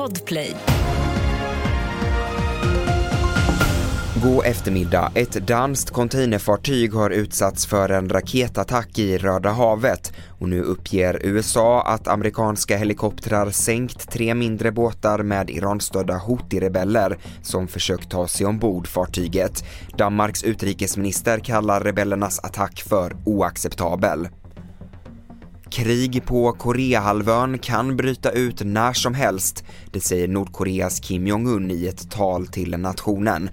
Podplay. God eftermiddag. Ett danskt containerfartyg har utsatts för en raketattack i Röda havet och nu uppger USA att amerikanska helikoptrar sänkt tre mindre båtar med Iranstödda Houthi-rebeller som försökt ta sig ombord fartyget. Danmarks utrikesminister kallar rebellernas attack för oacceptabel. Krig på Koreahalvön kan bryta ut när som helst, det säger Nordkoreas Kim Jong-Un i ett tal till nationen.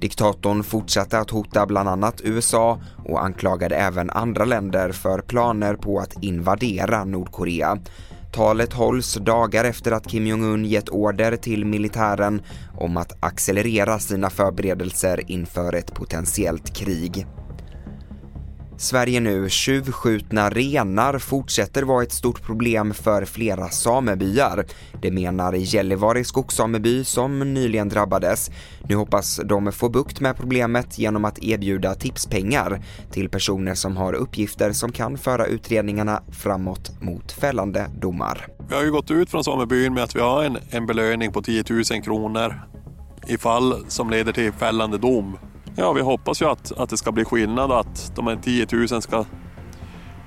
Diktatorn fortsatte att hota bland annat USA och anklagade även andra länder för planer på att invadera Nordkorea. Talet hålls dagar efter att Kim Jong-Un gett order till militären om att accelerera sina förberedelser inför ett potentiellt krig. Sverige nu, tjuvskjutna renar fortsätter vara ett stort problem för flera samebyar. Det menar Gällivare skogssameby som nyligen drabbades. Nu hoppas de få bukt med problemet genom att erbjuda tipspengar till personer som har uppgifter som kan föra utredningarna framåt mot fällande domar. Vi har ju gått ut från samebyn med att vi har en, en belöning på 10 000 kronor i fall som leder till fällande dom. Ja, vi hoppas ju att, att det ska bli skillnad att de här 10 000 ska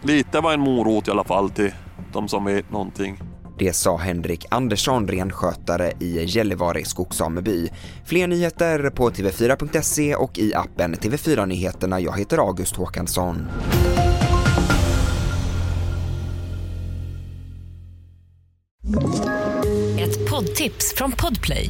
lite vara en morot i alla fall till de som vet någonting. Det sa Henrik Andersson, renskötare i Gällivare skogssameby. Fler nyheter på tv4.se och i appen TV4 Nyheterna. Jag heter August Håkansson. Ett poddtips från Podplay.